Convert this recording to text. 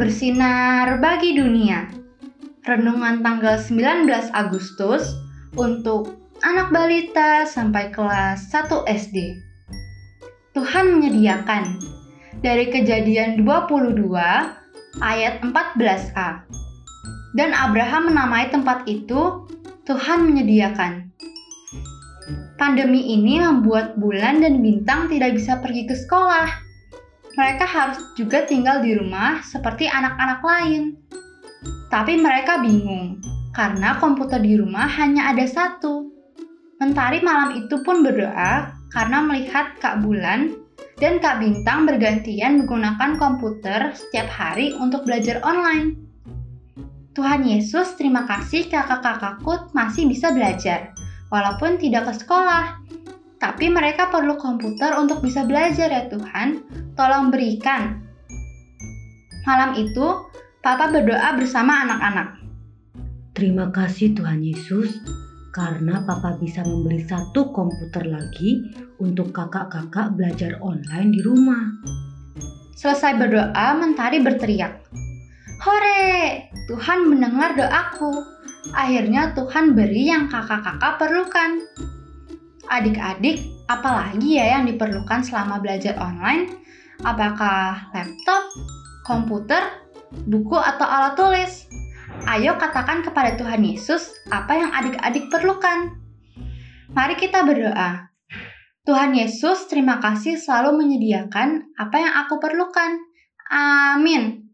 bersinar bagi dunia. Renungan tanggal 19 Agustus untuk anak balita sampai kelas 1 SD. Tuhan menyediakan dari kejadian 22 ayat 14a. Dan Abraham menamai tempat itu Tuhan menyediakan. Pandemi ini membuat bulan dan bintang tidak bisa pergi ke sekolah mereka harus juga tinggal di rumah seperti anak-anak lain. Tapi mereka bingung karena komputer di rumah hanya ada satu. Mentari malam itu pun berdoa karena melihat Kak Bulan dan Kak Bintang bergantian menggunakan komputer setiap hari untuk belajar online. Tuhan Yesus, terima kasih kakak-kakakku masih bisa belajar, walaupun tidak ke sekolah. Tapi mereka perlu komputer untuk bisa belajar ya Tuhan, tolong berikan. Malam itu, Papa berdoa bersama anak-anak. Terima kasih Tuhan Yesus, karena Papa bisa membeli satu komputer lagi untuk kakak-kakak belajar online di rumah. Selesai berdoa, Mentari berteriak, Hore! Tuhan mendengar doaku. Akhirnya Tuhan beri yang kakak-kakak perlukan. Adik-adik, apalagi ya yang diperlukan selama belajar online? Apakah laptop, komputer, buku, atau alat tulis? Ayo katakan kepada Tuhan Yesus apa yang adik-adik perlukan. Mari kita berdoa. Tuhan Yesus, terima kasih selalu menyediakan apa yang aku perlukan. Amin.